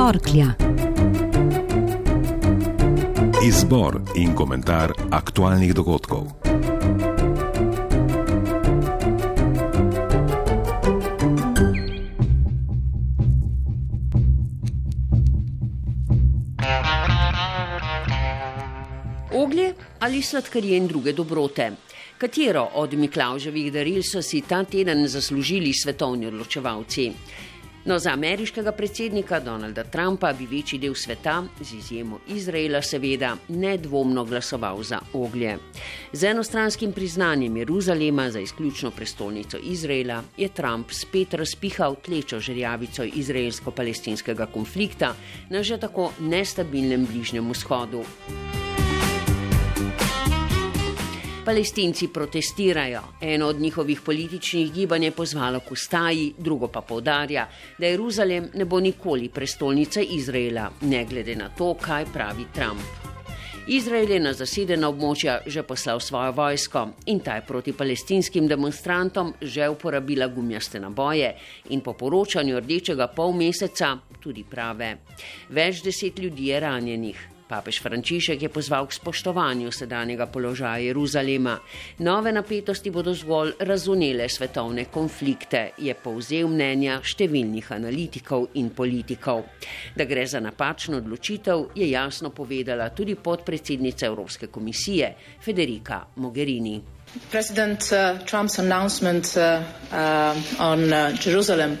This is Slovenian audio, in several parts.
Torklja. Izbor in komentar aktualnih dogodkov. Oglje ali sladkarije in druge dobrote. Katero od Miklauževih daril so si ta teden zaslužili svetovni odločevalci? No, za ameriškega predsednika Donalda Trumpa bi večji del sveta, z izjemo Izraela, seveda nedvomno glasoval za oglje. Z enostranskim priznanjem Jeruzalema za izključno prestolnico Izraela je Trump spet razpihal tlečo žerjavico izraelsko-palestinskega konflikta na že tako nestabilnem bližnjem vzhodu. Palestinci protestirajo. Eno od njihovih političnih gibanj je pozvalo k ustaji, drugo pa povdarja, da Jeruzalem ne bo nikoli prestolnica Izraela, ne glede na to, kaj pravi Trump. Izrael je na zasedena območja že poslal svojo vojsko in ta je proti palestinskim demonstrantom že uporabila gumijaste naboje in po poročanju rdečega pol meseca tudi prave. Več deset ljudi je ranjenih. Papež Frančišek je pozval k spoštovanju sedanjega položaja Jeruzalema. Nove napetosti bodo zgolj razunele svetovne konflikte, je povzel mnenja številnih analitikov in politikov. Da gre za napačno odločitev, je jasno povedala tudi podpredsednica Evropske komisije Federica Mogherini. President uh, Trump's announcement uh, uh, on uh, Jerusalem.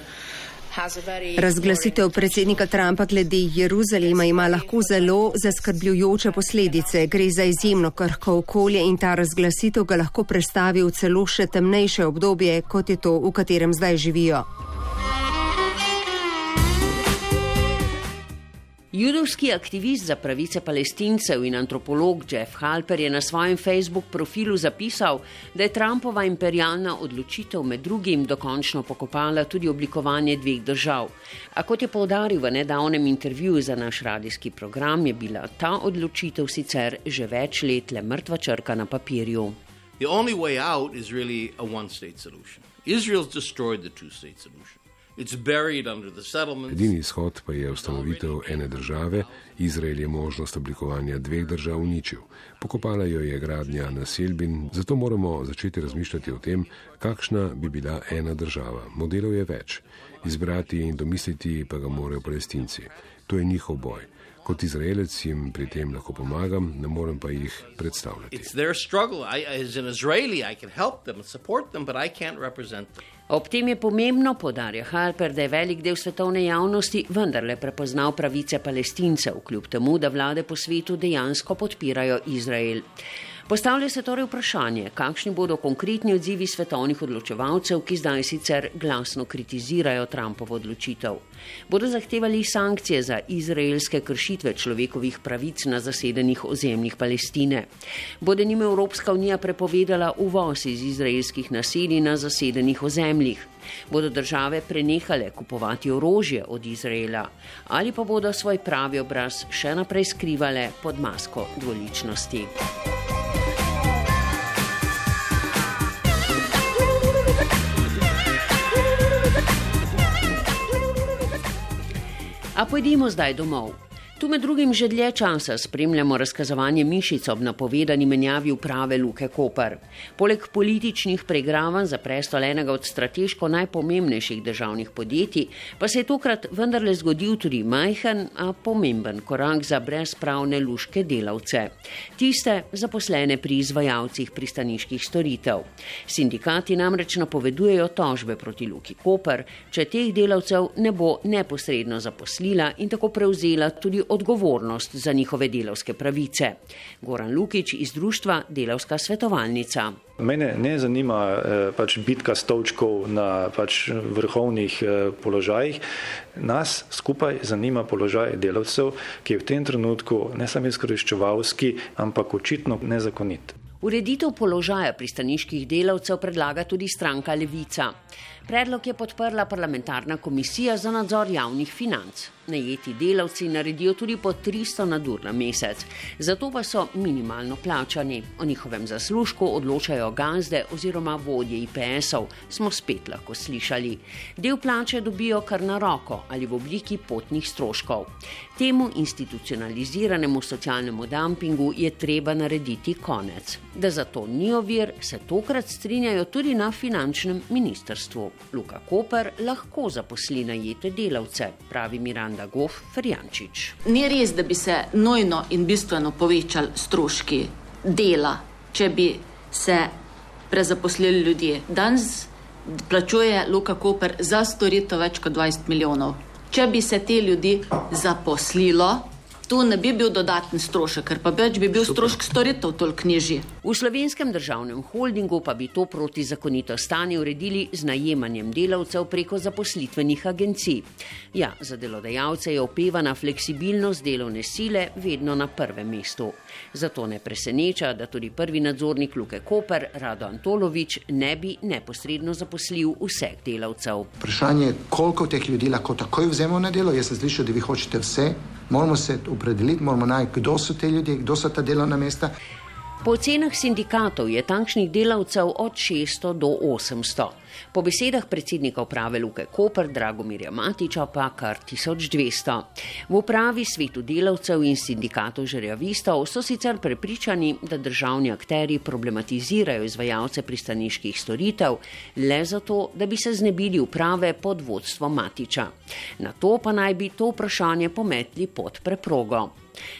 Razglasitev predsednika Trumpa glede Jeruzalema ima lahko zelo zaskrbljujoče posledice. Gre za izjemno krhko okolje in ta razglasitev ga lahko predstavi v celo še temnejše obdobje, kot je to, v katerem zdaj živijo. Judovski aktivist za pravice palestincev in antropolog Jeff Halper je na svojem Facebook profilu zapisal, da je Trumpova imperialna odločitev med drugim dokončno pokopala tudi oblikovanje dveh držav. A kot je povdaril v nedavnem intervjuju za naš radijski program, je bila ta odločitev sicer že več let le mrtva črka na papirju. Izrael's destroyed the two state solution. Edini izhod pa je ustanovitev ene države. Izrael je možnost oblikovanja dveh držav uničil. Pokopala jo je gradnja naselbin, zato moramo začeti razmišljati o tem, kakšna bi bila ena država. Modelov je več. Izbrati in domisliti pa ga morajo palestinci. To je njihov boj. Kot izraelec jim pri tem lahko pomagam, ne morem pa jih predstavljati. Ob tem je pomembno, podarja Harper, da je velik del svetovne javnosti vendarle prepoznal pravice palestincev, kljub temu, da vlade po svetu dejansko podpirajo Izrael. Postavlja se torej vprašanje, kakšni bodo konkretni odzivi svetovnih odločevalcev, ki zdaj sicer glasno kritizirajo Trumpovo odločitev. Bodo zahtevali sankcije za izraelske kršitve človekovih pravic na zasedenih ozemljih Palestine. Bodo njim Evropska unija prepovedala uvoz iz izraelskih naselij na zasedenih ozemljih. Bodo države prenehale kupovati orožje od Izraela ali pa bodo svoj pravi obraz še naprej skrivale pod masko dvoličnosti. A pojdimo zdaj domov. Tu med drugim že dlje časa spremljamo razkazovanje mišic ob napovedani menjavi uprave Luke Koper. Poleg političnih pregravanj za prestol enega od strateško najpomembnejših državnih podjetij, pa se je tokrat vendarle zgodil tudi majhen, a pomemben korak za brezpravne luške delavce. Tiste zaposlene pri izvajalcih pristaniških storitev. Sindikati namreč napovedujejo tožbe proti Luki Koper, če teh delavcev ne bo neposredno zaposlila in tako prevzela tudi odgovornost za njihove delovske pravice. Goran Lukič iz društva Delovska svetovalnica. Mene ne zanima eh, pač bitka stolčkov na pač vrhovnih eh, položajih. Nas skupaj zanima položaj delavcev, ki je v tem trenutku ne samo izkoriščevalski, ampak očitno nezakonit. Ureditev položaja pristaniških delavcev predlaga tudi stranka Levica. Predlog je podprla parlamentarna komisija za nadzor javnih financ. Najeti delavci naredijo tudi po 300 nadur na mesec, zato pa so minimalno plačani. O njihovem zaslužku odločajo gazde oziroma vodje IPS-ov, smo spet lahko slišali. Del plače dobijo kar na roko ali v obliki potnih stroškov. Temu institucionaliziranemu socialnemu dumpingu je treba narediti konec. Da zato ni ovir, se tokrat strinjajo tudi na finančnem ministrstvu. Luka Koper lahko zaposli najete delavce, pravi Miranda Goff Ferjančič. Ni res, da bi se nojno in bistveno povečali stroški dela, če bi se prezaposlili ljudje. Danes plačuje Luka Koper za storitev več kot 20 milijonov. Če bi se te ljudi zaposlilo, tu ne bi bil dodaten strošek, ker pa več bi bil strošek storitev toliko nižji. V slovenskem državnem holdingu pa bi to protizakonito stanje uredili z najemanjem delavcev preko zaposlitvenih agencij. Ja, za delodajalce je opevana fleksibilnost delovne sile vedno na prvem mestu. Zato ne preseneča, da tudi prvi nadzornik Luke Koper, Rado Antolovič, ne bi neposredno zaposlil vseh delavcev. Vprašanje je, koliko teh ljudi lahko takoj vzemo na delo. Jaz sem slišal, da vi hočete vse. Moramo se opredeliti, moramo najti, kdo so te ljudje, kdo so ta delovna mesta. Po ocenah sindikatov je takšnih delavcev od 600 do 800. Po besedah predsednika uprave Luke Koper Dragomirja Matiča pa kar 1200. V upravi svetu delavcev in sindikatov žerjavistov so sicer prepričani, da državni akteri problematizirajo izvajalce pristaniških storitev le zato, da bi se znebili uprave pod vodstvom Matiča. Na to pa naj bi to vprašanje pometli pod preprogo.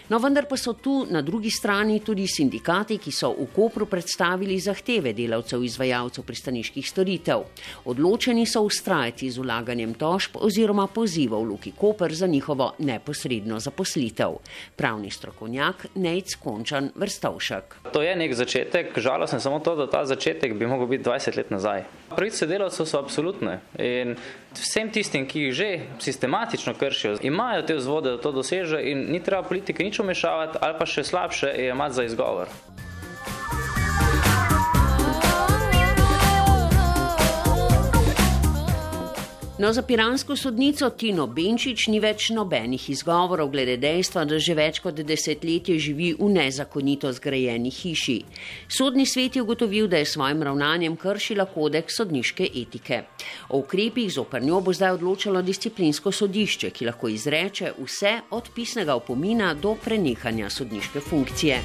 No, vendar pa so tu na drugi strani tudi sindikati, ki so v Kopru predstavili zahteve delavcev izvajalcev pristaniških storitev. Odločeni so ustrajati z ulaganjem tožb oziroma pozivov Luki Koper za njihovo neposredno zaposlitev. Pravni strokovnjak Nejc Končan Vrstovšek. To je nek začetek, žalostno je samo to, da ta začetek bi lahko bil 20 let nazaj. Pravice delavcev so absolutne in vsem tistim, ki jih že sistematično kršijo, imajo te vzvode, da to doseže in ni treba politike nič umešavati ali pa še slabše je imati za izgovor. No, za piransko sodnico Tino Benčič ni več nobenih izgovorov glede dejstva, da že več kot desetletje živi v nezakonito zgrajeni hiši. Sodni svet je ugotovil, da je svojim ravnanjem kršila kodeks sodniške etike. O ukrepih zoper njo bo zdaj odločalo disciplinsko sodišče, ki lahko izreče vse od pisnega opomina do prenehanja sodniške funkcije.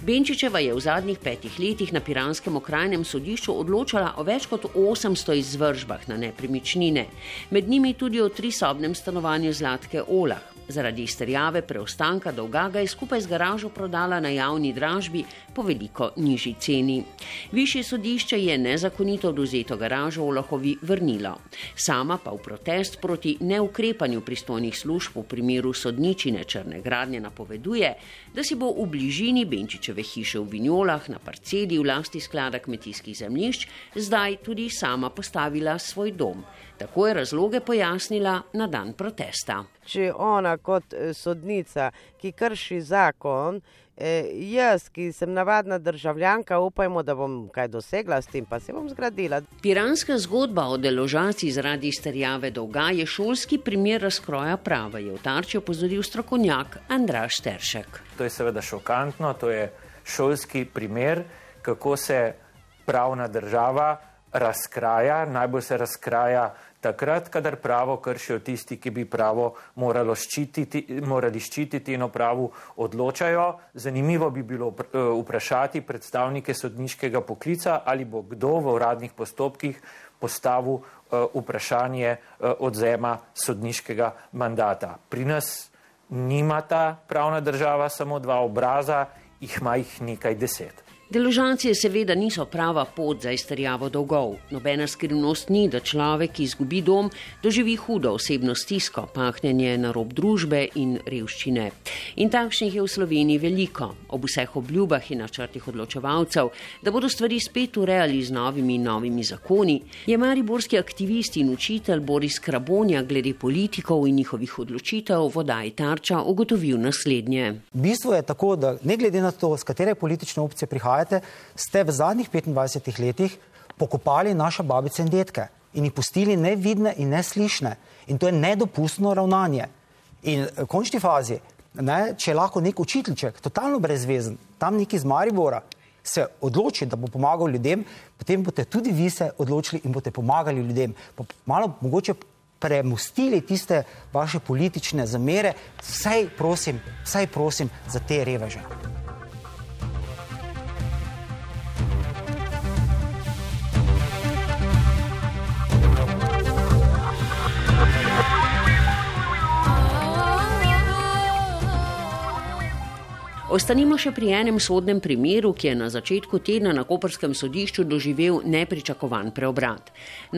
Benčičeva je v zadnjih petih letih na Piranskem okrajnem sodišču odločala o več kot 800 izvržbah na nepremičnine, med njimi tudi o trisobnem stanovanju Zlatke Olah. Zaradi izterjave preostanka dolga ga je skupaj z garažo prodala na javni dražbi po veliko nižji ceni. Višje sodišče je nezakonito oduzeto garažo Olahovi vrnilo. Sama pa v protest proti neukrepanju pristojnih služb v primeru sodničine črne gradnje napoveduje, da si bo v bližini Benčičeve hiše v Vinjolah na parceli v lasti sklada kmetijskih zemljišč zdaj tudi sama postavila svoj dom. Tako je razloge pojasnila na dan protesta. Če ona kot sodnica, ki krši zakon, jaz, ki sem navadna državljanka, upajmo, da bom kaj dosegla s tem, pa se bom zgradila. Piranska zgodba o deložaciji zaradi izterjave dolga je šolski primer razkroja prava, je v tarči opozoril strokovnjak Andraš Teršek. To je seveda šokantno, to je šolski primer, kako se pravna država razkraja, najbolj se razkraja takrat, kadar pravo kršijo tisti, ki bi pravo ščititi, morali ščititi in o pravu odločajo. Zanimivo bi bilo vprašati predstavnike sodniškega poklica, ali bo kdo v uradnih postopkih postavil vprašanje odzema sodniškega mandata. Pri nas nima ta pravna država samo dva obraza, jih ima jih nekaj deset. Deložacije seveda niso prava pot za izterjavo dolgov. Nobena skrivnost ni, da človek, ki izgubi dom, doživi hudo osebno stisko, pahnjenje na rob družbe in revščine. In takšnih je v Sloveniji veliko. Ob vseh obljubah in načrtih odločevalcev, da bodo stvari spet urejali z novimi in novimi zakoni, je mariborski aktivist in učitelj Boris Krabonja glede politikov in njihovih odločitev vodaj tarča ugotovil naslednje. Bistvo je tako, da ne glede na to, z katere politične opcije prihaja, ste v zadnjih 25 letih pokopali naše babice in detke in jih pustili nevidne in neslišne. In to je nedopustno ravnanje. In v končni fazi, ne, če lahko nek učiteljček, totalno brezvezen, tam neki iz Maribora, se odloči, da bo pomagal ljudem, potem boste tudi vi se odločili in boste pomagali ljudem. Pa malo mogoče premustili tiste vaše politične zamere, vsaj prosim, vsaj prosim za te reveže. Ostanimo še pri enem sodnem primeru, ki je na začetku tedna na Koperskem sodišču doživel nepričakovan preobrat.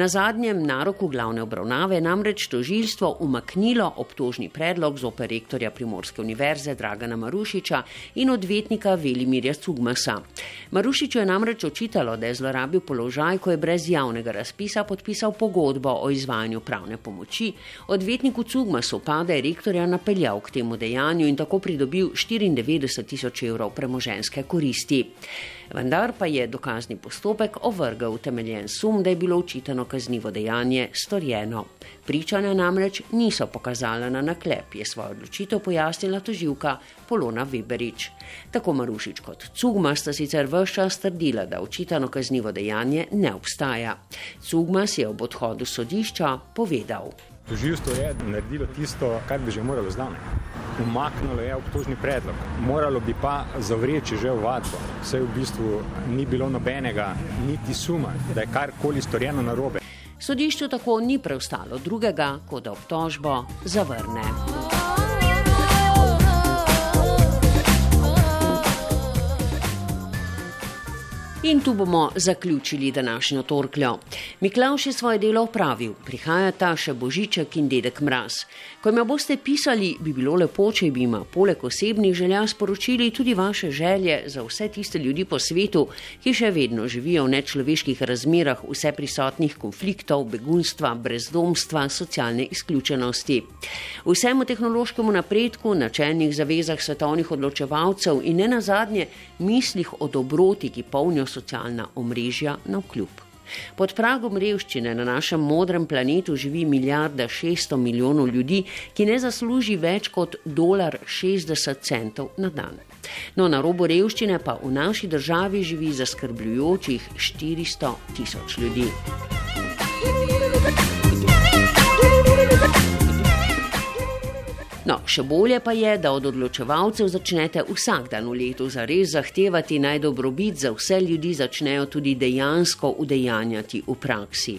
Na zadnjem naroku glavne obravnave namreč tožilstvo umaknilo obtožni predlog z operektorja Primorske univerze Dragana Marušiča in odvetnika Velimirja Cugmasa. Marušiču je namreč očitalo, da je zlorabil položaj, ko je brez javnega razpisa podpisal pogodbo o izvajanju pravne pomoči. Odvetniku Cugmasu pa je rektorja napeljal k temu dejanju in tako pridobil 94 tisoč evrov premoženske koristi. Vendar pa je dokazni postopek ovrgal utemeljen sum, da je bilo očitano kaznivo dejanje storjeno. Pričanja namreč niso pokazala na naklep, je svojo odločitev pojasnila toživka Polona Weberič. Tako Marušič kot Cugma sta sicer vse čas trdila, da očitano kaznivo dejanje ne obstaja. Cugma si je ob odhodu sodišča povedal. Toživstvo je naredilo tisto, kar bi že moralo znati. Umaknilo je obtožni predlog. Moralo bi pa zavreči že ovadbo. Vse v bistvu ni bilo nobenega, niti suma, da je karkoli storjeno na robe. Sodišču tako ni preostalo drugega, kot da obtožbo zavrne. In tu bomo zaključili današnjo torkljo. Miklaš je svoje delo opravil, prihajata še Božiček in dedek Mraz. Ko jim boste pisali, bi bilo lepo, če bi jim poleg osebnih želja sporočili tudi vaše želje za vse tiste ljudi po svetu, ki še vedno živijo v nečloveških razmerah vse prisotnih konfliktov, begunstva, brezdomstva, socialne izključenosti. Vsemu tehnološkemu napredku, načelnih zavezah svetovnih odločevalcev in ne nazadnje mislih o dobroti, ki polnijo socialna omrežja na vkljub. Pod pragom revščine na našem modrem planetu živi milijarda 600 milijonov ljudi, ki ne zasluži več kot dolar 60 centov na dan. No, na robu revščine pa v naši državi živi zaskrbljujočih 400 tisoč ljudi. No, še bolje pa je, da od odločevalcev začnete vsak dan v letu zares zahtevati naj dobrobit za vse ljudi začnejo tudi dejansko udejanjati v praksi.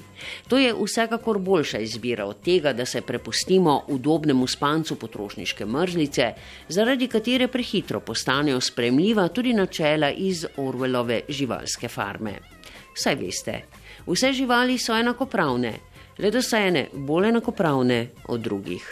To je vsekakor boljša izbira od tega, da se prepustimo udobnemu spancu potrošniške mrzlice, zaradi katere prehitro postanejo spremljiva tudi načela iz Orwellove živalske farme. Saj veste, vse živali so enakopravne, le da so ene bolj enakopravne od drugih.